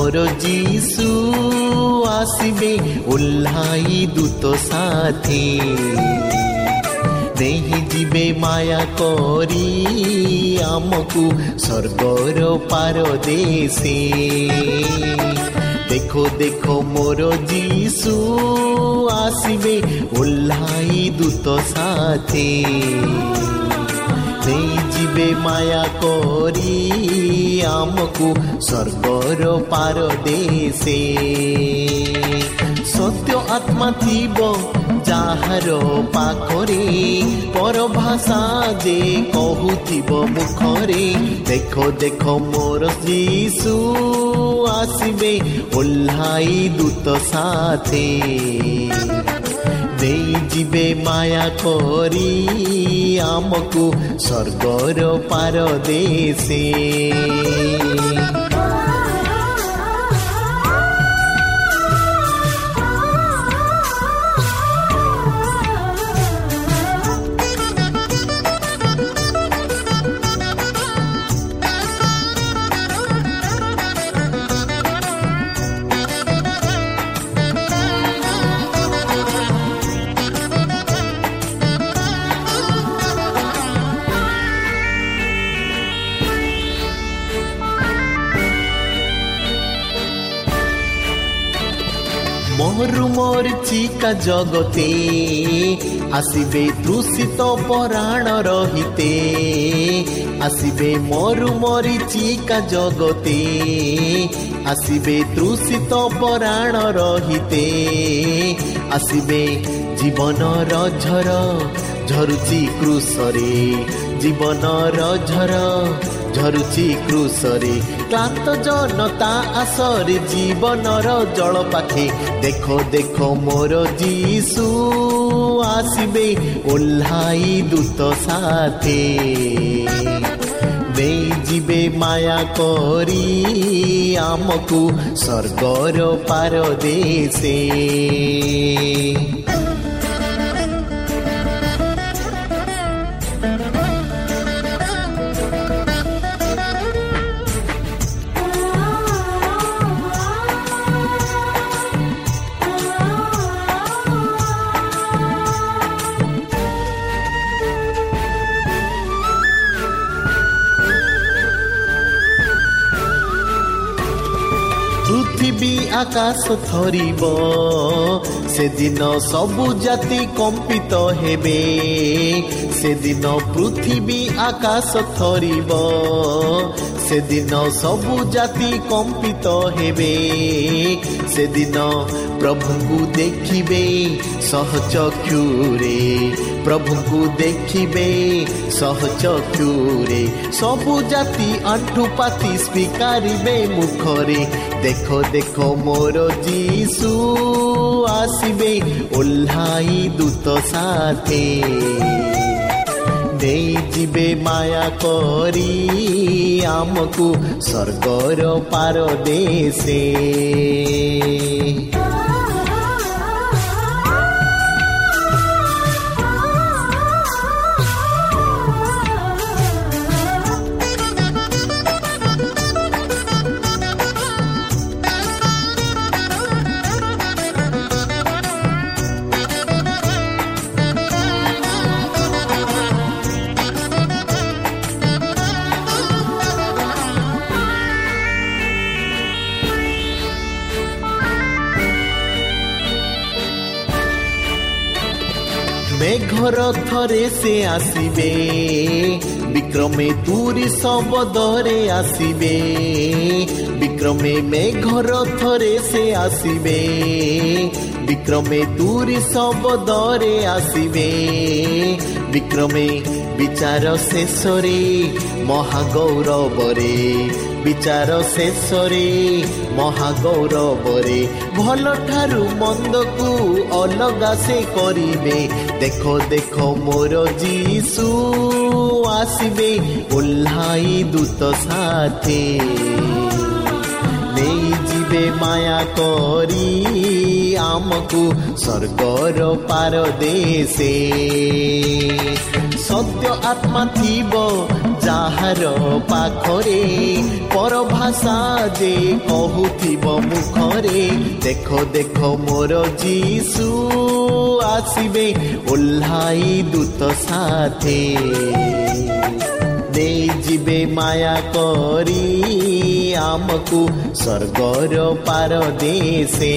ଦେଖ ମୋର ଯୀଶୁ ଆସିବେ ଓହ୍ଲାଇ ଦୂତ ସାଥୀ ନେଇ ଯିବେ ମାୟା କରି ଆମକୁ ସ୍ୱର୍ଗର ପାର ଦେଶେ ଦେଖ ଦେଖ ମୋର ଯୀଶୁ ଆସିବେ ଓହ୍ଲାଇ ଦୂତ ସାଥୀ ନେଇଯିବେ ମାୟା କରି ଆମକୁ ସ୍ୱର୍ଗର ପାର ଦେଶେ ସତ୍ୟ ଆତ୍ମା ଥିବ ଯାହାର ପାଖରେ ପରଭାଷା ଯେ କହୁଥିବ ମୁଖରେ ଦେଖ ଦେଖ ମୋର ଯୀଶୁ ଆସିବେ ଓହ୍ଲାଇ ଦୂତ ସାଥେ ନେଇଯିବେ ମାୟା କରି। ଆମକୁ ସ୍ୱର୍ଗର ପାର জগতে আসিবে তৃষিত পরাণ রহিতে আসিবে মরু মরিচিকা জগতে আসিবে তৃষিত পরাণ রহিতে আসিবে জীবনর ঝর ঝরুচি কৃষরে জীবনর ঝর ঝରୁଛି କୃଷରେ। କ୍ଲାନ୍ତ ଜନତା ଆସରେ ଜୀବନର ଜଳ ପାଖେ। ଦେଖ ଦେଖ ମୋର ଯୀଶୁ ଆସିବେ ଓହ୍ଲାଇ ଦୂତ ସାଥେ। ନେଇଯିବେ ମାୟା କରି ଆମକୁ ସ୍ୱର୍ଗର ପାର ଦେଶେ ଆକାଶ ଥରିବ ସେଦିନ ସବୁ ଜାତି କମ୍ପିତ ହେବେ ସେଦିନ ପୃଥିବୀ ଆକାଶ ଥରିବ ସେଦିନ ସବୁ ଜାତି କମ୍ପିତ ହେବେ ସେଦିନ ପ୍ରଭୁଙ୍କୁ ଦେଖିବେ ସହଚକ୍ଷୁରେ ପ୍ରଭୁଙ୍କୁ ଦେଖିବେ। ସହଚକ୍ଷୁରେ ସବୁ ଜାତି ଆଣ୍ଠୁ ପାତି ସ୍ୱୀକାରିବେ ମୁଖରେ। ଦେଖ ଦେଖ ମୋର ଯୀଶୁ ଆସିବେ ଓହ୍ଲାଇ ଦୂତ ସାଥେ। ନେଇଯିବେ ମାୟା କରି ଆମକୁ ସ୍ୱର୍ଗର ପାର তীরে সে আসিবে। বিক্রমে তুরি সব শবদরে আসিবে। বিক্রমে মে ঘর ধরে সে আসিবে। বিক্রমে তুরি সব শবদরে আসিবে। বিক্রমে বিচার শেষরে মহাগৌরবরে ଶେଷରେ ମହାଗୌରବରେ ବିଚାର ଶେଷରେ ମହାଗୌରବରେ ଭଲ ଠାରୁ ମନ୍ଦକୁ ଅଲଗା ସେ କରିବେ ଦେଖ ଦେଖ ମୋର ଯୀଶୁ ଆସିବେ ଓହ୍ଲାଇ ଦୂତ ସାଥେ ନେଇଯିବେ ମାୟା କରି ଆମକୁ ସ୍ୱର୍ଗର ପାର ଦେଶେ ସତ୍ୟ ଆତ୍ମା ଥିବ ଯାହାର ପାଖରେ ପରଭାଷା ଯେ କହୁଥିବ ମୁଖରେ ଦେଖ ଦେଖ ମୋର ଯୀଶୁ ଆସିବେ ଓହ୍ଲାଇ ଦୂତ ସାଥେ। ନେଇଯିବେ ମାୟା କରି ଆମକୁ ସ୍ୱର୍ଗର ପାର ଦେଶେ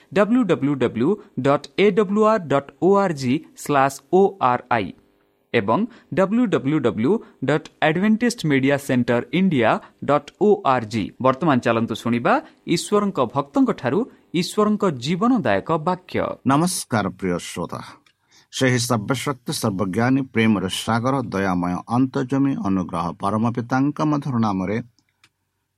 ଚାଲନ୍ତୁ ଶୁଣିବା ଈଶ୍ୱରଙ୍କ ଜୀବନଦାୟକ ବାକ୍ୟ ନମସ୍କାର ସେହି ସର୍ବଶକ୍ତି ସର୍ବଜ୍ଞାନୀ ପ୍ରେମର ସାଗର ଦୟାମୟ ନାମରେ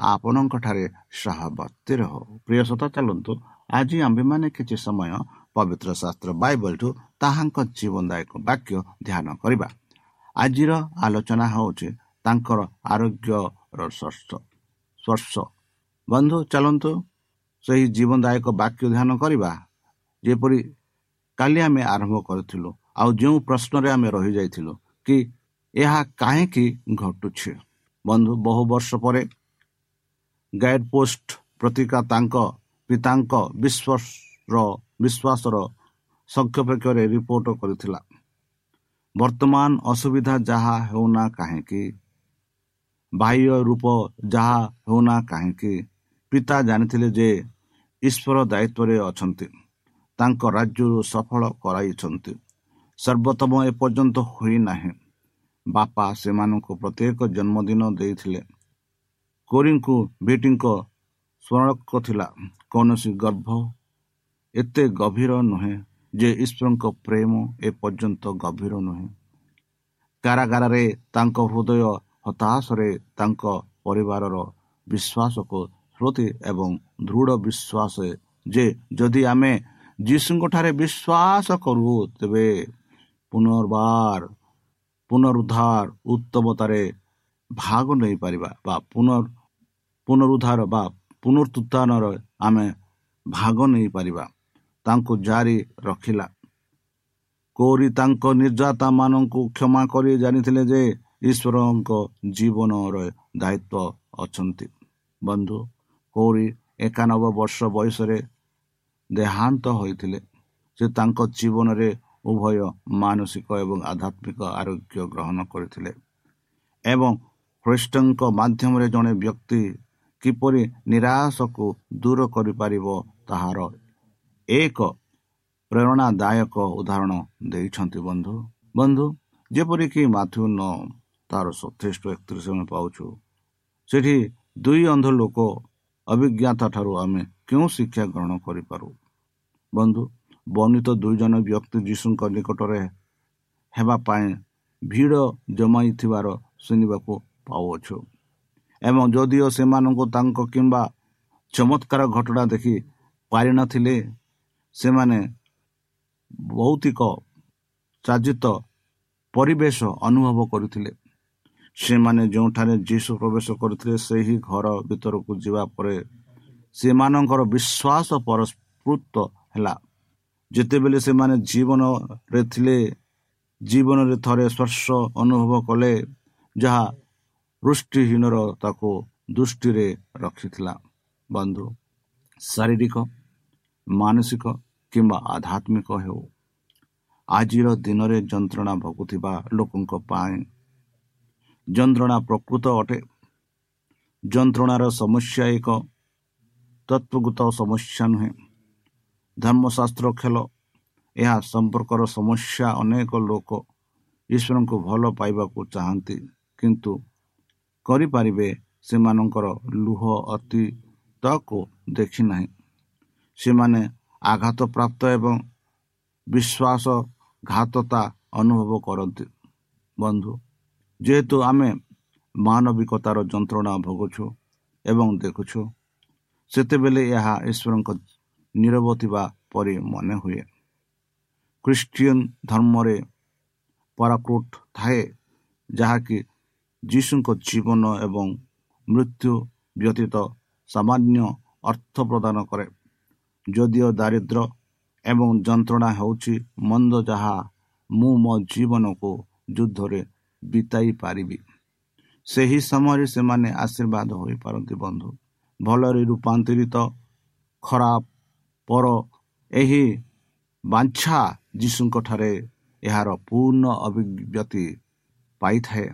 ଆପଣଙ୍କଠାରେ ସହବର୍ତ୍ତୀ ରହ ପ୍ରିୟ ସତ ଚାଲନ୍ତୁ। ଆଜି ଆମ୍ଭେମାନେ କିଛି ସମୟ ପବିତ୍ର ଶାସ୍ତ୍ର ବାଇବଲଠୁ ତାହାଙ୍କ ଜୀବନଦାୟକ ବାକ୍ୟ ଧ୍ୟାନ କରିବା। ଆଜିର ଆଲୋଚନା ହେଉଛି ତାଙ୍କର ଆରୋଗ୍ୟର ସ୍ପର୍ଶ। ବନ୍ଧୁ ଚାଲନ୍ତୁ ସେହି ଜୀବନଦାୟକ ବାକ୍ୟ ଧ୍ୟାନ କରିବା। ଯେପରି କାଲି ଆମେ ଆରମ୍ଭ କରିଥିଲୁ ଆଉ ଯେଉଁ ପ୍ରଶ୍ନରେ ଆମେ ରହିଯାଇଥିଲୁ କି ଏହା କାହିଁକି ଘଟୁଛି? ବନ୍ଧୁ ବହୁ ବର୍ଷ ପରେ ଗାଇଡ୍ ପୋଷ୍ଟ ପ୍ରତିକା ତାଙ୍କ ପିତାଙ୍କ ବିଶ୍ୱାସର ବିଶ୍ୱାସର ସଂକ୍ଷେପକ୍ଷରେ ରିପୋର୍ଟ କରିଥିଲା। ବର୍ତ୍ତମାନ ଅସୁବିଧା ଯାହା ହେଉନା କାହିଁକି? ବାହ୍ୟ ରୂପ ଯାହା ହେଉନା କାହିଁକି? ପିତା ଜାଣିଥିଲେ ଯେ ଈଶ୍ୱର ଦାୟିତ୍ୱରେ ଅଛନ୍ତି। ତାଙ୍କ ରାଜ୍ୟରୁ ସଫଳ କରାଇଛନ୍ତି। ସର୍ବୋତ୍ତମ ଏପର୍ଯ୍ୟନ୍ତ ହୋଇନାହିଁ। ବାପା ସେମାନଙ୍କୁ ପ୍ରତ୍ୟେକ ଜନ୍ମଦିନ ଦେଇଥିଲେ। କୋରିଙ୍କୁ ଭିଟିଙ୍କ ସ୍ମରଣକ ଥିଲା। କୌଣସି ଗର୍ଭ ଏତେ ଗଭୀର ନୁହେଁ ଯେ ଈଶ୍ୱରଙ୍କ ପ୍ରେମ ଏପର୍ଯ୍ୟନ୍ତ ଗଭୀର ନୁହେଁ। କାରାଗାରରେ ତାଙ୍କ ହୃଦୟ ହତାଶରେ ତାଙ୍କ ପରିବାରର ବିଶ୍ୱାସକୁ ସ୍ମୃତି ଏବଂ ଦୃଢ଼ ବିଶ୍ୱାସ ଯେ ଯଦି ଆମେ ଯୀଶୁଙ୍କଠାରେ ବିଶ୍ୱାସ କରୁ ତେବେ ପୁନର୍ବାର ପୁନରୁଦ୍ଧାର ଉତ୍ତମତାରେ ଭାଗ ନେଇପାରିବା ବା ପୁନର୍ ପୁନରୁଦ୍ଧାର ବା ପୁନରୁତ୍ଥାନର ଆମେ ଭାଗ ନେଇପାରିବା। ତାଙ୍କୁ ଜାରି ରଖିଲା। କୌରି ତାଙ୍କ ନିର୍ଯାତାମାନଙ୍କୁ କ୍ଷମା କରି ଜାଣିଥିଲେ ଯେ ଈଶ୍ୱରଙ୍କ ଜୀବନର ଦାୟିତ୍ୱ ଅଛନ୍ତି। ବନ୍ଧୁ କୌରି ଏକାନବେ ବର୍ଷ ବୟସରେ ଦେହାନ୍ତ ହୋଇଥିଲେ। ସେ ତାଙ୍କ ଜୀବନରେ ଉଭୟ ମାନସିକ ଏବଂ ଆଧ୍ୟାତ୍ମିକ ଆରୋଗ୍ୟ ଗ୍ରହଣ କରିଥିଲେ ଏବଂ ଖ୍ରୀଷ୍ଟଙ୍କ ମାଧ୍ୟମରେ ଜଣେ ବ୍ୟକ୍ତି କିପରି ନିରାଶକୁ ଦୂର କରିପାରିବ ତାହାର ଏକ ପ୍ରେରଣାଦାୟକ ଉଦାହରଣ ଦେଇଛନ୍ତି ବନ୍ଧୁ। ବନ୍ଧୁ ଯେପରିକି ମାଥ୍ୟୁ ନ ତାର ସତେଇଶ ଏକତିରିଶ ଆମେ ପାଉଛୁ ସେଠି ଦୁଇ ଅନ୍ଧ ଲୋକ ଅଭିଜ୍ଞତା ଠାରୁ ଆମେ କେଉଁ ଶିକ୍ଷା ଗ୍ରହଣ କରିପାରୁ? ବନ୍ଧୁ ବର୍ଣ୍ଣିତ ଦୁଇ ଜଣ ବ୍ୟକ୍ତି ଯୀଶୁଙ୍କ ନିକଟରେ ହେବା ପାଇଁ ଭିଡ଼ ଜମାଇଥିବାର ଶୁଣିବାକୁ ପାଉଅଛୁ। ଏବଂ ଯଦିଓ ସେମାନଙ୍କୁ ତାଙ୍କ କିମ୍ବା ଚମତ୍କାର ଘଟଣା ଦେଖି ପାରିନଥିଲେ ସେମାନେ ଭୌତିକ ଚାଜିତ ପରିବେଶ ଅନୁଭବ କରିଥିଲେ ସେମାନେ ଯେଉଁଠାରେ ଯୀଶୁ ପ୍ରବେଶ କରିଥିଲେ ସେହି ଘର ଭିତରକୁ ଯିବା ପରେ ସେମାନଙ୍କର ବିଶ୍ୱାସ ପରସ୍ପୃତ ହେଲା। ଯେତେବେଳେ ସେମାନେ ଜୀବନରେ ଥିଲେ ଜୀବନରେ ଥରେ ସ୍ପର୍ଶ ଅନୁଭବ କଲେ ଯାହା ପୃଷ୍ଟିହୀନର ତାକୁ ଦୃଷ୍ଟିରେ ରଖିଥିଲା ବନ୍ଧୁ। ଶାରୀରିକ ମାନସିକ କିମ୍ବା ଆଧ୍ୟାତ୍ମିକ ହେଉ। ଆଜିର ଦିନରେ ଯନ୍ତ୍ରଣା ଭୋଗୁଥିବା ଲୋକଙ୍କ ପାଇଁ ଯନ୍ତ୍ରଣା ପ୍ରକୃତ ଅଟେ। ଯନ୍ତ୍ରଣାର ସମସ୍ୟା ଏକ ତତ୍ଵଗତ ସମସ୍ୟା ନୁହେଁ। ଧର୍ମଶାସ୍ତ୍ର ଖେଳ ଏହା ସମ୍ପର୍କର ସମସ୍ୟା ଅନେକ ଲୋକ ଈଶ୍ୱରଙ୍କୁ ଭଲ ପାଇବାକୁ ଚାହାନ୍ତି। କିନ୍ତୁ କରିପାରିବେ ସେମାନଙ୍କର ଲୁହ ଅତୀତକୁ ଦେଖି ନାହିଁ। ସେମାନେ ଆଘାତ ପ୍ରାପ୍ତ ଏବଂ ବିଶ୍ୱାସଘାତତା ଅନୁଭବ କରନ୍ତି। ବନ୍ଧୁ ଯେହେତୁ ଆମେ ମାନବିକତାର ଯନ୍ତ୍ରଣା ଭୋଗୁଛୁ ଏବଂ ଦେଖୁଛୁ ସେତେବେଳେ ଏହା ଈଶ୍ୱରଙ୍କ ନିରବ ଥିବା ପରି ମନେ ହୁଏ। ଖ୍ରୀଷ୍ଟିଆନ ଧର୍ମରେ ପରାକୃଟ ଥାଏ ଯାହାକି ଯୀଶୁଙ୍କ ଜୀବନ ଏବଂ ମୃତ୍ୟୁ ବ୍ୟତୀତ ସାମାନ୍ୟ ଅର୍ଥ ପ୍ରଦାନ କରେ। ଯଦିଓ ଦାରିଦ୍ର୍ୟ ଏବଂ ଯନ୍ତ୍ରଣା ହେଉଛି ମନ୍ଦ ଯାହା ମୁଁ ମୋ ଜୀବନକୁ ଯୁଦ୍ଧରେ ବିତାଇ ପାରିବି। ସେହି ସମୟରେ ସେମାନେ ଆଶୀର୍ବାଦ ହୋଇପାରନ୍ତି ବନ୍ଧୁ। ଭଲରେ ରୂପାନ୍ତରିତ ଖରାପ ପର ଏହି ବାଞ୍ଛା ଯୀଶୁଙ୍କଠାରେ ଏହାର ପୂର୍ଣ୍ଣ ଅଭିବ୍ୟକ୍ତି ପାଇଥାଏ।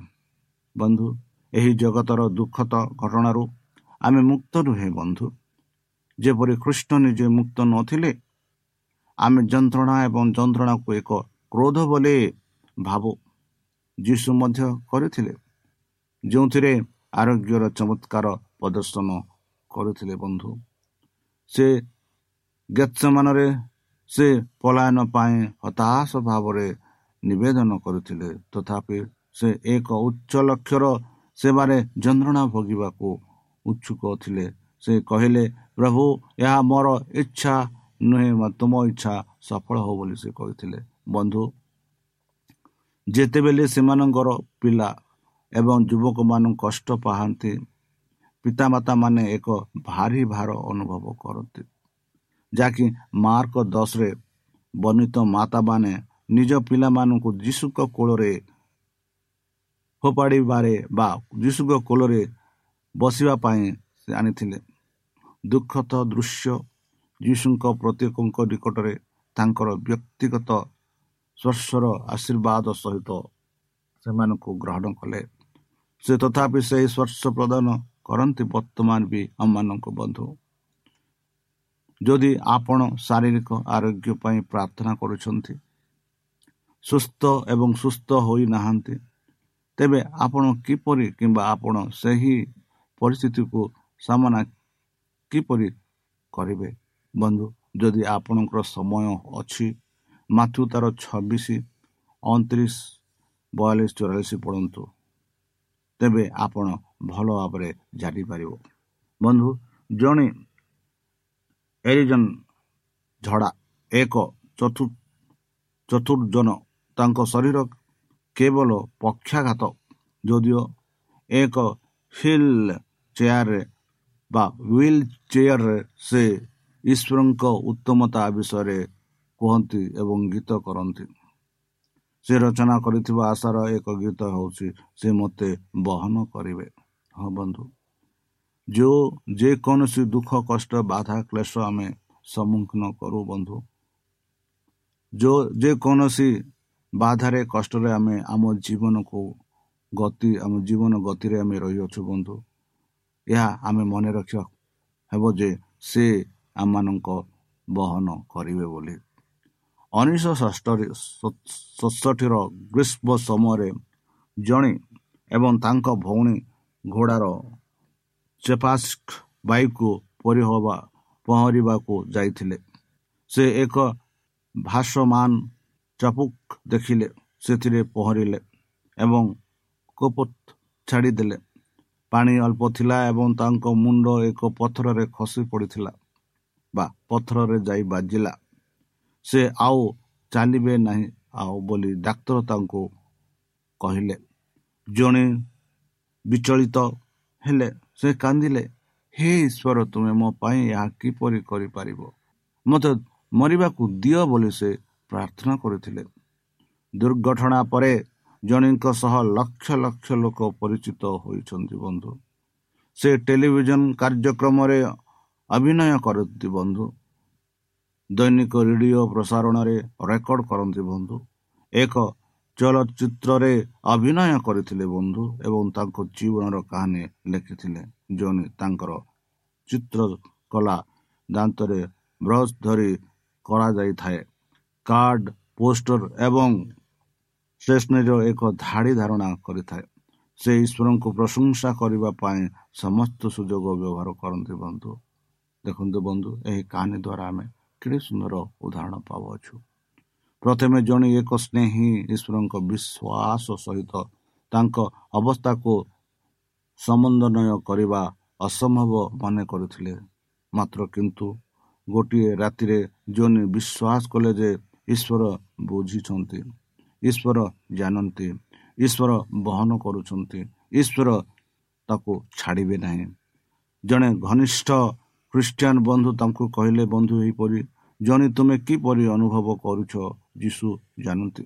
ବନ୍ଧୁ ଏହି ଜଗତର ଦୁଃଖଦ ଘଟଣାରୁ ଆମେ ମୁକ୍ତ ନୁହେଁ ବନ୍ଧୁ। ଯେପରି କୃଷ୍ଣ ନିଜେ ମୁକ୍ତ ନଥିଲେ ଆମେ ଯନ୍ତ୍ରଣା ଏବଂ ଯନ୍ତ୍ରଣାକୁ ଏକ କ୍ରୋଧ ବୋଲି ଭାବୁ ଯୀଶୁ ମଧ୍ୟ କରିଥିଲେ। ଯେଉଁଥିରେ ଆରୋଗ୍ୟର ଚମତ୍କାର ପ୍ରଦର୍ଶନ କରୁଥିଲେ ବନ୍ଧୁ। ସେ ଗେତ୍ସମାନରେ ସେ ପଳାୟନ ପାଇଁ ହତାଶ ଭାବରେ ନିବେଦନ କରୁଥିଲେ। ତଥାପି ସେ ଏକ ଉଚ୍ଚ ଲକ୍ଷ୍ୟର ସେବାରେ ଯନ୍ତ୍ରଣା ଭୋଗିବାକୁ ଉତ୍ସୁକ ଥିଲେ। ସେ କହିଲେ ପ୍ରଭୁ ଏହା ମୋର ଇଚ୍ଛା ନୁହେଁ ତୁମ ଇଚ୍ଛା ସଫଳ ହଉ ବୋଲି ସେ କହିଥିଲେ। ବନ୍ଧୁ ଯେତେବେଳେ ସେମାନଙ୍କର ପିଲା ଏବଂ ଯୁବକମାନଙ୍କୁ କଷ୍ଟ ପାଆନ୍ତି ପିତାମାତା ମାନେ ଏକ ଭାରି ଭାର ଅନୁଭବ କରନ୍ତି। ଯାହାକି ମାର୍କ ଦଶରେ ବର୍ଣ୍ଣିତ ମାତାମାନେ ନିଜ ପିଲାମାନଙ୍କୁ ଯୀଶୁଙ୍କ କୋଳରେ ଫୋପାଡ଼ିବାରେ ବା ଯୀଶୁଙ୍କ କୋଳରେ ବସିବା ପାଇଁ ସେ ଆଣିଥିଲେ। ଦୁଃଖତ ଦୃଶ୍ୟ ଯୀଶୁଙ୍କ ପ୍ରତ୍ୟେକଙ୍କ ନିକଟରେ ତାଙ୍କର ବ୍ୟକ୍ତିଗତ ସ୍ପର୍ଶର ଆଶୀର୍ବାଦ ସହିତ ସେମାନଙ୍କୁ ଗ୍ରହଣ କଲେ। ସେ ତଥାପି ସେହି ସ୍ପର୍ଶ ପ୍ରଦାନ କରନ୍ତି ବର୍ତ୍ତମାନ ବି ଆମମାନଙ୍କ ବନ୍ଧୁ। ଯଦି ଆପଣ ଶାରୀରିକ ଆରୋଗ୍ୟ ପାଇଁ ପ୍ରାର୍ଥନା କରୁଛନ୍ତି ସୁସ୍ଥ ଏବଂ ସୁସ୍ଥ ହୋଇନାହାନ୍ତି ତେବେ ଆପଣ କିପରି କିମ୍ବା ଆପଣ ସେହି ପରିସ୍ଥିତିକୁ ସାମନା କିପରି କରିବେ? ବନ୍ଧୁ ଯଦି ଆପଣଙ୍କର ସମୟ ଅଛି ମାଥୁ ତାର ଛବିଶ ଅଣତିରିଶ ବୟାଳିଶ ଚଉରାଳିଶ ପଢ଼ନ୍ତୁ। ତେବେ ଆପଣ ଭଲ ଭାବରେ ଜାଣିପାରିବ। ବନ୍ଧୁ ଜଣେ ଏରିଜନ ଝଡ଼ା ଏକ ଚତୁର୍ଜନ ତାଙ୍କ ଶରୀର କେବଳ ପକ୍ଷାଘାତ। ଯଦିଓ ଏକ ହିଲ୍ ଚେୟାରରେ ବା ହ୍ୱିଲ୍ ଚେୟାରରେ ସେ ଈଶ୍ୱରଙ୍କ ଉତ୍ତମତା ବିଷୟରେ କୁହନ୍ତି ଏବଂ ଗୀତ କରନ୍ତି। ସେ ରଚନା କରିଥିବା ଆଶାର ଏକ ଗୀତ ହେଉଛି ସେ ମୋତେ ବହନ କରିବେ। ହଁ ବନ୍ଧୁ ଯେଉଁ ଯେକୌଣସି ଦୁଃଖ କଷ୍ଟ ବାଧା କ୍ଲେଶ ଆମେ ସମ୍ମୁଖୀନ କରୁ ବନ୍ଧୁ। ଯେଉଁ ଯେକୌଣସି ବାଧାରେ କଷ୍ଟରେ ଆମେ ଆମ ଜୀବନକୁ ଗତି ଆମ ଜୀବନ ଗତିରେ ଆମେ ରହିଅଛୁ ବନ୍ଧୁ। ଏହା ଆମେ ମନେ ରଖିବା ହେବ ଯେ ସେ ଆମମାନଙ୍କ ବହନ କରିବେ ବୋଲି। ଉଣେଇଶହ ସତଷଠିର ଗ୍ରୀଷ୍ମ ସମୟରେ ଜଣେ ଏବଂ ତାଙ୍କ ଭଉଣୀ ଘୋଡ଼ାର ଚେପାସ୍କ ବାଇକୁ ପରିହବା ପହଁରିବାକୁ ଯାଇଥିଲେ। ସେ ଏକ ଭାସମାନ ଚାପୁକ ଦେଖିଲେ ସେଥିରେ ପହଁରିଲେ ଏବଂ କୋପ ଛାଡ଼ିଦେଲେ ପାଣି ଅଳ୍ପ ଥିଲା ଏବଂ ତାଙ୍କ ମୁଣ୍ଡ ଏକ ପଥରରେ ଖସି ପଡ଼ିଥିଲା ବା ପଥରରେ ଯାଇ ବାଜିଲା। ସେ ଆଉ ଚାଲିବେ ନାହିଁ ଆଉ ବୋଲି ଡାକ୍ତର ତାଙ୍କୁ କହିଲେ। ଜଣେ ବିଚଳିତ ହେଲେ ସେ କାନ୍ଦିଲେ ହେ ଈଶ୍ୱର ତୁମେ ମୋ ପାଇଁ ଏହା କିପରି କରିପାରିବ? ମୋତେ ମରିବାକୁ ଦିଅ ବୋଲି ସେ ପ୍ରାର୍ଥନା କରିଥିଲେ। ଦୁର୍ଘଟଣା ପରେ ଜଣଙ୍କ ସହ ଲକ୍ଷ ଲକ୍ଷ ଲୋକ ପରିଚିତ ହୋଇଛନ୍ତି ବନ୍ଧୁ। ସେ ଟେଲିଭିଜନ କାର୍ଯ୍ୟକ୍ରମରେ ଅଭିନୟ କରନ୍ତି ବନ୍ଧୁ। ଦୈନିକ ରେଡ଼ିଓ ପ୍ରସାରଣରେ ରେକର୍ଡ କରନ୍ତି ବନ୍ଧୁ। ଏକ ଚଳଚ୍ଚିତ୍ରରେ ଅଭିନୟ କରିଥିଲେ ବନ୍ଧୁ ଏବଂ ତାଙ୍କ ଜୀବନର କାହାଣୀ ଲେଖିଥିଲେ। ଜଣେ ତାଙ୍କର ଚିତ୍ର କଲା ଦାନ୍ତରେ ବ୍ରସ୍ ଧରି କରାଯାଇଥାଏ। କାର୍ଡ଼ ପୋଷ୍ଟର ଏବଂ ଷ୍ଟେସନାରୀର ଏକ ଧାଡ଼ି ଧାରଣା କରିଥାଏ। ସେ ଈଶ୍ୱରଙ୍କୁ ପ୍ରଶଂସା କରିବା ପାଇଁ ସମସ୍ତ ସୁଯୋଗ ବ୍ୟବହାର କରନ୍ତି ବନ୍ଧୁ। ଦେଖନ୍ତୁ ବନ୍ଧୁ ଏହି କାହାଣୀ ଦ୍ୱାରା ଆମେ କେଡ଼େ ସୁନ୍ଦର ଉଦାହରଣ ପାଉଅଛୁ। ପ୍ରଥମେ ଜଣେ ଏକ ସ୍ନେହୀ ଈଶ୍ୱରଙ୍କ ବିଶ୍ୱାସ ସହିତ ତାଙ୍କ ଅବସ୍ଥାକୁ ସମନ୍ୱୟ କରିବା ଅସମ୍ଭବ ମନେ କରୁଥିଲେ। ମାତ୍ର କିନ୍ତୁ ଗୋଟିଏ ରାତିରେ ଜଣେ ବିଶ୍ୱାସ କଲେ ଯେ ଈଶ୍ୱର ବୁଝିଛନ୍ତି ଈଶ୍ୱର ଜାଣନ୍ତି ଈଶ୍ୱର ବହନ କରୁଛନ୍ତି ଈଶ୍ୱର ତାକୁ ଛାଡ଼ିବେ ନାହିଁ। ଜଣେ ଘନିଷ୍ଠ ଖ୍ରୀଷ୍ଟିଆନ ବନ୍ଧୁ ତାଙ୍କୁ କହିଲେ ବନ୍ଧୁ ଏହିପରି ଜଣେ ତୁମେ କିପରି ଅନୁଭବ କରୁଛ? ଯୀଶୁ ଜାଣନ୍ତି।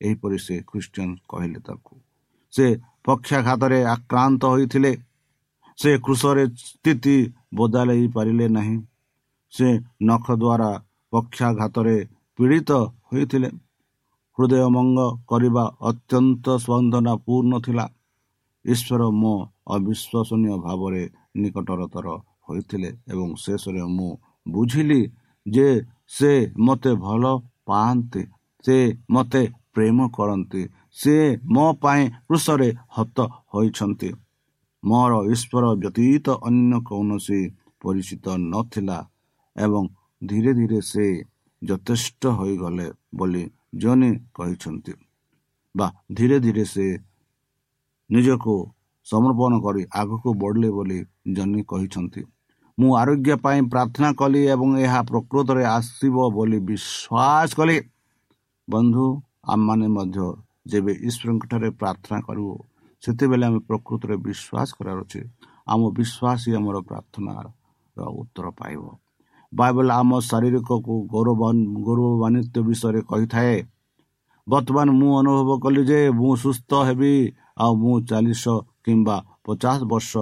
ଏହିପରି ସେ ଖ୍ରୀଷ୍ଟିଆନ କହିଲେ ତାକୁ ସେ ପକ୍ଷାଘାତରେ ଆକ୍ରାନ୍ତ ହୋଇଥିଲେ। ସେ କୃଷରେ ସ୍ଥିତି ବଦଳାଇ ପାରିଲେ ନାହିଁ। ସେ ନଖ ଦ୍ୱାରା ପକ୍ଷାଘାତରେ ପୀଡ଼ିତ ହୋଇଥିଲେ ହୃଦୟମଙ୍ଗ କରିବା ଅତ୍ୟନ୍ତ ସ୍ପନ୍ଦନାପୂର୍ଣ୍ଣ ଥିଲା। ଈଶ୍ୱର ମୋ ଅବିଶ୍ୱସନୀୟ ଭାବରେ ନିକଟରତର ହୋଇଥିଲେ ଏବଂ ଶେଷରେ ମୁଁ ବୁଝିଲି ଯେ ସେ ମୋତେ ଭଲ ପାଆନ୍ତି ସେ ମୋତେ ପ୍ରେମ କରନ୍ତି ସେ ମୋ ପାଇଁ କୃଷରେ ହତ ହୋଇଛନ୍ତି। ମୋର ଈଶ୍ୱର ବ୍ୟତୀତ ଅନ୍ୟ କୌଣସି ପରିଚିତ ନଥିଲା ଏବଂ ଧୀରେ ଧୀରେ ସେ ଯଥେଷ୍ଟ ହୋଇଗଲେ ବୋଲି ଜଣେ କହିଛନ୍ତି ବା ଧୀରେ ଧୀରେ ସେ ନିଜକୁ ସମର୍ପଣ କରି ଆଗକୁ ବଢ଼ିଲେ ବୋଲି ଜନି କହିଛନ୍ତି ମୁଁ ଆରୋଗ୍ୟ ପାଇଁ ପ୍ରାର୍ଥନା କଲି ଏବଂ ଏହା ପ୍ରକୃତରେ ଆସିବ ବୋଲି ବିଶ୍ୱାସ କଲି ବନ୍ଧୁ ଆମମାନେ ମଧ୍ୟ ଯେବେ ଈଶ୍ୱରଙ୍କଠାରେ ପ୍ରାର୍ଥନା କରିବୁ ସେତେବେଳେ ଆମେ ପ୍ରକୃତରେ ବିଶ୍ୱାସ କରିବାର ଅଛି ଆମ ବିଶ୍ୱାସ ହିଁ ଆମର ପ୍ରାର୍ଥନାର ଉତ୍ତର ପାଇବ ବାଇବେଲ ଆମ ଶାରୀରିକକୁ ଗୌରବ ଗୌରବାନ୍ୱିତ ବିଷୟରେ କହିଥାଏ। ବର୍ତ୍ତମାନ ମୁଁ ଅନୁଭବ କଲି ଯେ ମୁଁ ସୁସ୍ଥ ହେବି ଆଉ ମୁଁ ଚାଳିଶ କିମ୍ବା ପଚାଶ ବର୍ଷ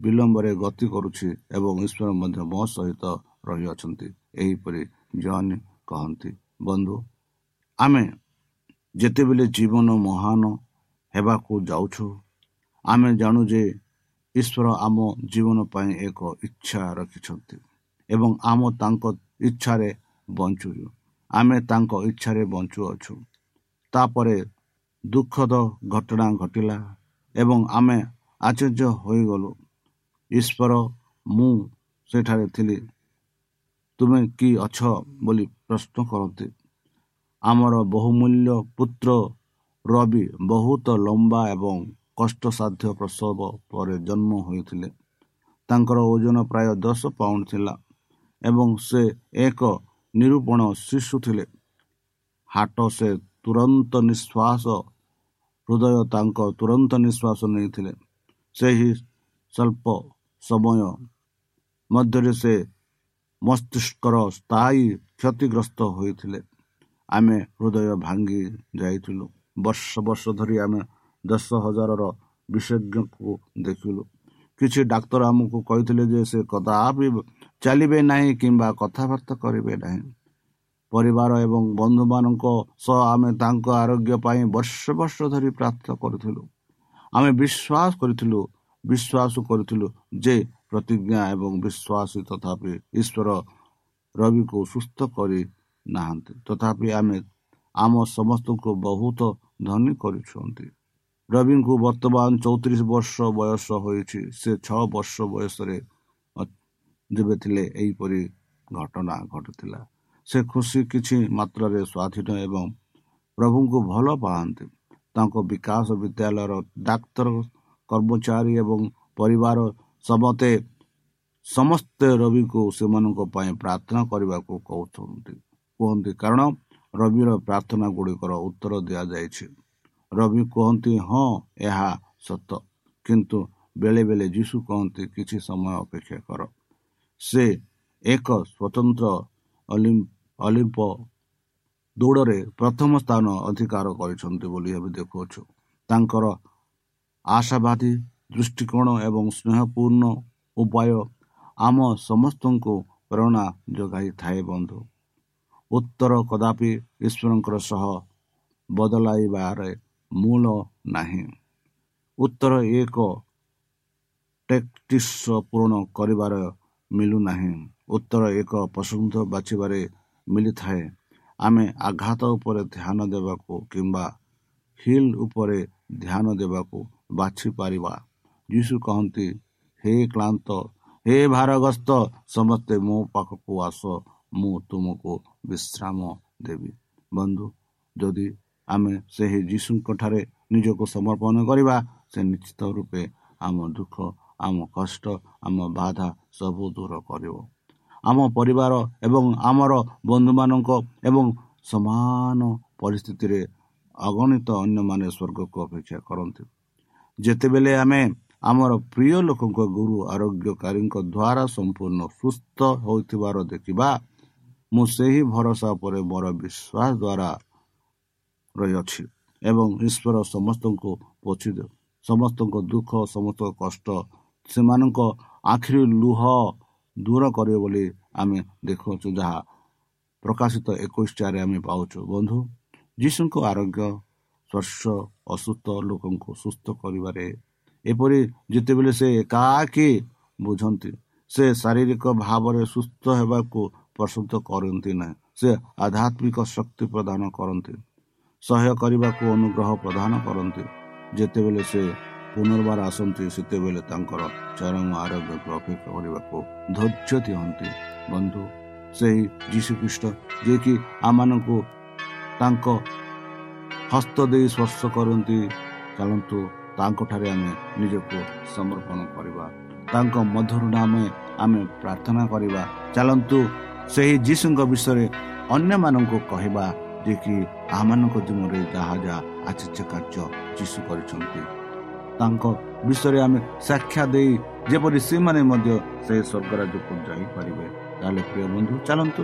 ବିଳମ୍ବରେ ଗତି କରୁଛି ଏବଂ ଈଶ୍ୱର ମଧ୍ୟ ମୋ ସହିତ ରହିଅଛନ୍ତି। ଏହିପରି ଜନ୍ କହନ୍ତି ବନ୍ଧୁ ଆମେ ଯେତେବେଳେ ଜୀବନ ମହାନ ହେବାକୁ ଯାଉଛୁ ଆମେ ଜାଣୁ ଯେ ଈଶ୍ୱର ଆମ ଜୀବନ ପାଇଁ ଏକ ଇଚ୍ଛା ରଖିଛନ୍ତି। ଏବଂ ଆମ ତାଙ୍କ ଇଚ୍ଛାରେ ବଞ୍ଚୁଛୁ ଆମେ ତାଙ୍କ ଇଚ୍ଛାରେ ବଞ୍ଚୁଅଛୁ ତାପରେ ଦୁଃଖଦ ଘଟଣା ଘଟିଲା ଏବଂ ଆମେ ଆଶ୍ଚର୍ଯ୍ୟ ହୋଇଗଲୁ ଈଶ୍ୱର ମୁଁ ସେଠାରେ ଥିଲି। ତୁମେ କି ଅଛ ବୋଲି ପ୍ରଶ୍ନ କରନ୍ତି। ଆମର ବହୁମୂଲ୍ୟ ପୁତ୍ର ରବି ବହୁତ ଲମ୍ବା ଏବଂ କଷ୍ଟସାଧ୍ୟ ପ୍ରସବ ପରେ ଜନ୍ମ ହୋଇଥିଲେ। ତାଙ୍କର ଓଜନ ପ୍ରାୟ ଦଶ ପାଉଣ୍ଡ ଥିଲା। ଏବଂ ସେ ଏକ ନିରୂପଣ ଶିଶୁ ଥିଲେ। ହାଟ ସେ ତୁରନ୍ତ ନିଶ୍ୱାସ ହୃଦୟ ତାଙ୍କ ତୁରନ୍ତ ନିଶ୍ୱାସ ନେଇଥିଲେ। ସେହି ସ୍ୱଳ୍ପ ସମୟ ମଧ୍ୟରେ ସେ ମସ୍ତିଷ୍କର ସ୍ଥାୟୀ କ୍ଷତିଗ୍ରସ୍ତ ହୋଇଥିଲେ। ଆମେ ହୃଦୟ ଭାଙ୍ଗି ଯାଇଥିଲୁ। ବର୍ଷ ବର୍ଷ ଧରି ଆମେ ଦଶ ହଜାରର ବିଶେଷଜ୍ଞକୁ ଦେଖିଲୁ। କିଛି ଡାକ୍ତର ଆମକୁ କହିଥିଲେ ଯେ ସେ କଦାପି ଚାଲିବେ ନାହିଁ କିମ୍ବା କଥାବାର୍ତ୍ତା କରିବେ ନାହିଁ। ପରିବାର ଏବଂ ବନ୍ଧୁମାନଙ୍କ ସହ ଆମେ ତାଙ୍କ ଆରୋଗ୍ୟ ପାଇଁ ବର୍ଷ ବର୍ଷ ଧରି ପ୍ରାର୍ଥନା କରିଥିଲୁ। ଆମେ ବିଶ୍ୱାସ କରିଥିଲୁ ବିଶ୍ୱାସ କରିଥିଲୁ ଯେ ପ୍ରତିଜ୍ଞା ଏବଂ ବିଶ୍ୱାସ ତଥାପି ଈଶ୍ୱର ରବିକୁ ସୁସ୍ଥ କରି ନାହାନ୍ତି ତଥାପି ଆମେ ଆମ ସମସ୍ତଙ୍କୁ ବହୁତ ଧନୀ କରୁଛନ୍ତି ରବିଙ୍କୁ ବର୍ତ୍ତମାନ ଚଉତିରିଶ ବର୍ଷ ବୟସ ହୋଇଛି ସେ ଛଅ ବର୍ଷ ବୟସରେ ଯେବେ ଥିଲେ ଏହିପରି ଘଟଣା ଘଟୁଥିଲା ସେ ଖୁସି କିଛି ମାତ୍ରାରେ ସ୍ୱାଧୀନ ଏବଂ ପ୍ରଭୁଙ୍କୁ ଭଲ ପାଆନ୍ତି ତାଙ୍କ ବିକାଶ ବିଦ୍ୟାଳୟର ଡାକ୍ତର କର୍ମଚାରୀ ଏବଂ ପରିବାର ସମସ୍ତେ ସମସ୍ତେ ରବିକୁ ସେମାନଙ୍କ ପାଇଁ ପ୍ରାର୍ଥନା କରିବାକୁ କହୁଛନ୍ତି। କୁହନ୍ତି କାରଣ ରବିର ପ୍ରାର୍ଥନା ଗୁଡ଼ିକର ଉତ୍ତର ଦିଆଯାଇଛି। ରବି କୁହନ୍ତି ହଁ ଏହା ସତ। କିନ୍ତୁ ବେଳେବେଳେ ଯୀଶୁ କହନ୍ତି କିଛି ସମୟ ଅପେକ୍ଷା କର। ସେ ଏକ ସ୍ୱତନ୍ତ୍ର ଅଲିମ୍ପ ଦୌଡ଼ରେ ପ୍ରଥମ ସ୍ଥାନ ଅଧିକାର କରିଛନ୍ତି ବୋଲି ଏବେ ଦେଖୁଅଛୁ। ତାଙ୍କର ଆଶାବାଦୀ ଦୃଷ୍ଟିକୋଣ ଏବଂ ସ୍ନେହପୂର୍ଣ୍ଣ ଉପାୟ ଆମ ସମସ୍ତଙ୍କୁ ପ୍ରେରଣା ଯୋଗାଇଥାଏ ବନ୍ଧୁ। ଉତ୍ତର କଦାପି ଈଶ୍ୱରଙ୍କର ସହ ବଦଳାଇବାରେ ମୂଳ ନାହିଁ। ଉତ୍ତର ଏକ ଟେକ୍ଟିସ୍ ପୂରଣ କରିବାର ମିଳୁନାହିଁ ଉତ୍ତର ଏକ ପସନ୍ଦ ବାଛିବାରେ ମିଳିଥାଏ ଆମେ ଆଘାତ ଉପରେ ଧ୍ୟାନ ଦେବାକୁ କିମ୍ବା ହିଲ୍ ଉପରେ ଧ୍ୟାନ ଦେବାକୁ ବାଛିପାରିବା। ଯୀଶୁ କହନ୍ତି ହେ କ୍ଳାନ୍ତ ହେ ଭାରଗ୍ରସ୍ତ ସମସ୍ତେ ମୋ ପାଖକୁ ଆସ ମୁଁ ତୁମକୁ ବିଶ୍ରାମ ଦେବି। ବନ୍ଧୁ ଯଦି ଆମେ ସେହି ଯୀଶୁଙ୍କଠାରେ ନିଜକୁ ସମର୍ପଣ କରିବା ସେ ନିଶ୍ଚିତ ରୂପେ ଆମ ଦୁଃଖ ଆମ କଷ୍ଟ ଆମ ବାଧା ସବୁ ଦୂର କରିବ। ଆମ ପରିବାର ଏବଂ ଆମର ବନ୍ଧୁମାନଙ୍କ ଏବଂ ସମାନ ପରିସ୍ଥିତିରେ ଅଗଣିତ ଅନ୍ୟମାନେ ସ୍ୱର୍ଗକୁ ଅପେକ୍ଷା କରନ୍ତି। ଯେତେବେଳେ ଆମେ ଆମର ପ୍ରିୟ ଲୋକଙ୍କ ଗୁରୁ ଆରୋଗ୍ୟକାରୀଙ୍କ ଦ୍ୱାରା ସମ୍ପୂର୍ଣ୍ଣ ସୁସ୍ଥ ହୋଇଥିବାର ଦେଖିବା ମୁଁ ସେହି ଭରସା ଉପରେ ମୋର ବିଶ୍ୱାସ ଦ୍ୱାରା ରହିଅଛି ଏବଂ ଈଶ୍ୱର ସମସ୍ତଙ୍କୁ ପୋଛି ସମସ୍ତଙ୍କ ଦୁଃଖ ସମସ୍ତ କଷ୍ଟ ସେମାନଙ୍କ ଆଖିରୁ ଲୁହ ଦୂର କରିବ ବୋଲି ଆମେ ଦେଖୁଅଛୁ ଯାହା ପ୍ରକାଶିତ ଏକୋଇଶ ଚାରି ଆମେ ପାଉଛୁ। ବନ୍ଧୁ ଯୀଶୁଙ୍କ ଆରୋଗ୍ୟ ସ୍ପର୍ଶ ଅସୁସ୍ଥ ଲୋକଙ୍କୁ ସୁସ୍ଥ କରିବାରେ ଏପରି ଯେତେବେଳେ ସେ ଏକାକି ବୁଝନ୍ତି ସେ ଶାରୀରିକ ଭାବରେ ସୁସ୍ଥ ହେବାକୁ ପସନ୍ଦ କରନ୍ତି ନାହିଁ। ସେ ଆଧ୍ୟାତ୍ମିକ ଶକ୍ତି ପ୍ରଦାନ କରନ୍ତି। ସହ୍ୟ କରିବାକୁ ଅନୁଗ୍ରହ ପ୍ରଦାନ କରନ୍ତି। ଯେତେବେଳେ ସେ ପୁନର୍ବାର ଆସନ୍ତି ସେତେବେଳେ ତାଙ୍କର ଚରମ ଆରୋଗ୍ୟକୁ ଅପେକ୍ଷା କରିବାକୁ ଧୈର୍ଯ୍ୟ ଦିଅନ୍ତି। ବନ୍ଧୁ ସେହି ଯୀଶୁଖ୍ରୀଷ୍ଟ ଯିଏକି ଆମମାନଙ୍କୁ ତାଙ୍କ ହସ୍ତ ଦେଇ ସ୍ପର୍ଶ କରନ୍ତି ଚାଲନ୍ତୁ ତାଙ୍କଠାରେ ଆମେ ନିଜକୁ ସମର୍ପଣ କରିବା। ତାଙ୍କ ମଧୁର ନାମେ ଆମେ ପ୍ରାର୍ଥନା କରିବା। ଚାଲନ୍ତୁ ସେହି ଯୀଶୁଙ୍କ ବିଷୟରେ ଅନ୍ୟମାନଙ୍କୁ କହିବା। ଯେ କି ଆମମାନଙ୍କ ଜୀବନରେ ଯାହା ଯାହା ଆଚର୍ଯ୍ୟ କାର୍ଯ୍ୟ ଯୀଶୁ କରିଛନ୍ତି ତାଙ୍କ ବିଷୟରେ ଆମେ ସାକ୍ଷା ଦେଇ ଯେପରି ସେମାନେ ମଧ୍ୟ ସେ ସ୍ୱର୍ଗରାଜ୍ୟକୁ ଯାଇପାରିବେ ତାହେଲେ ପ୍ରିୟ ବନ୍ଧୁ ଚାଲନ୍ତୁ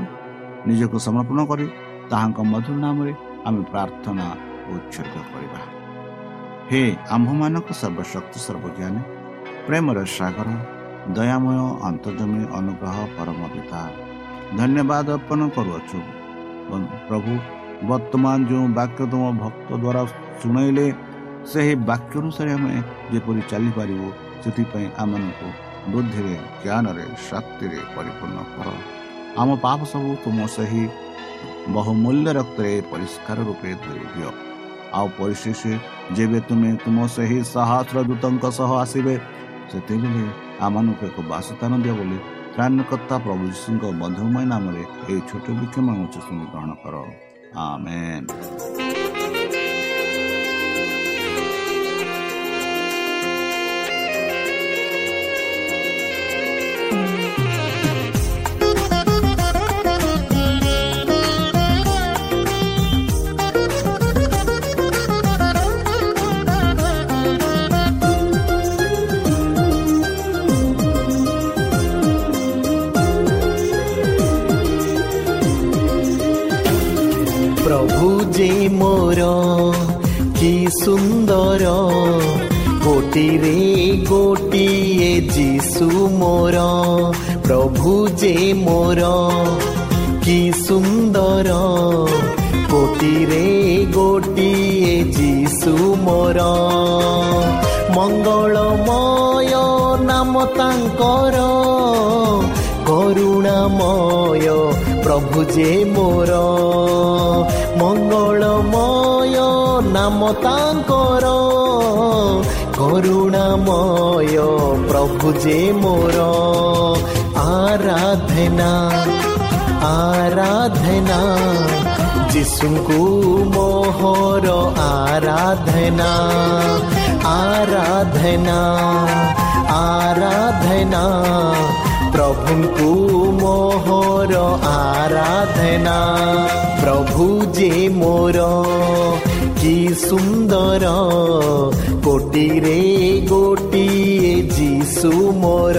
ନିଜକୁ ସମର୍ପଣ କରି ତାହାଙ୍କ ମଧୁର ନାମରେ ଆମେ ପ୍ରାର୍ଥନା ଉଚ୍ଛେଦ କରିବା ହେ ଆମ୍ଭମାନଙ୍କ ସର୍ବଶକ୍ତି ସର୍ବଜ୍ଞାନୀ ପ୍ରେମର ସାଗର ଦୟାମୟ ଅନ୍ତର୍ଜମୀ ଅନୁଗ୍ରହ ପରମ ପିତା ଧନ୍ୟବାଦ ଅର୍ପଣ କରୁଅଛୁ ପ୍ରଭୁ ବର୍ତ୍ତମାନ ଯେଉଁ ବାକ୍ୟ ତୁମ ଭକ୍ତ ଦ୍ୱାରା ଶୁଣାଇଲେ ସେହି ବାକ୍ୟ ଅନୁସାରେ ଆମେ ଯେପରି ଚାଲିପାରିବୁ ସେଥିପାଇଁ ଆମମାନଙ୍କୁ ବୁଦ୍ଧିରେ ଜ୍ଞାନରେ ଶକ୍ତିରେ ପରିପୂର୍ଣ୍ଣ କର ଆମ ପାପ ସବୁ ତୁମ ସେହି ବହୁମୂଲ୍ୟ ରକ୍ତରେ ପରିଷ୍କାର ରୂପେ ଧରି ଦିଅ ଆଉ ପରିଶେଷ ଯେବେ ତୁମେ ତୁମ ସେହି ସହସ୍ର ଦୂତଙ୍କ ସହ ଆସିବେ ସେତେବେଳେ ଆମମାନଙ୍କୁ ଏକ ବାସସ୍ଥାନ ଦିଅ ବୋଲି ତ୍ରାଣକର୍ତ୍ତା ପ୍ରଭୁ ଯୀଶୁଙ୍କ ବନ୍ଧୁମୟ ନାମରେ ଏହି ଛୋଟ ବିକ୍ଷମ ଶୁଣି ଗ୍ରହଣ କର Amen. ସୁନ୍ଦର ଗୋଟିରେ ଗୋଟିଏ ଯୀଶୁ ମୋର ପ୍ରଭୁ ଯେ ମୋର କି ସୁନ୍ଦର କୋଟିରେ ଗୋଟିଏ ଯୀଶୁ ମୋର ମଙ୍ଗଳମୟ ନାମ ତାଙ୍କର କରୁଣାମୟ ପ୍ରଭୁ ଯେ ମୋର। ମଙ୍ଗଳମୟ ନାମ ତାଙ୍କର। କରୁଣାମୟ ପ୍ରଭୁ ଯେ ମୋର। ଆରାଧନା ଆରାଧନା ଯୀଶୁଙ୍କୁ ମୋହର ଆରାଧନା ଆରାଧନା ଆରାଧନା ପ୍ରଭୁଙ୍କୁ ମୋହର ଆରାଧନା। ପ୍ରଭୁ ଯେ ମୋର କି ସୁନ୍ଦର। କୋଟିରେ ଗୋଟିଏ ଯୀଶୁ ମୋର।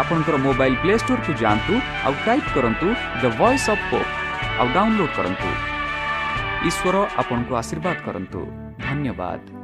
ଆପଣଙ୍କର ମୋବାଇଲ୍ ପ୍ଲେ ଷ୍ଟୋରକୁ ଯାଆନ୍ତୁ ଆଉ ଟାଇପ୍ କରନ୍ତୁ ଦ ଭଏସ୍ ଅଫ୍ ପୋପ୍ ଆଉ ଡାଉନଲୋଡ୍ କରନ୍ତୁ। ଈଶ୍ୱର ଆପଣଙ୍କୁ ଆଶୀର୍ବାଦ କରନ୍ତୁ। ଧନ୍ୟବାଦ।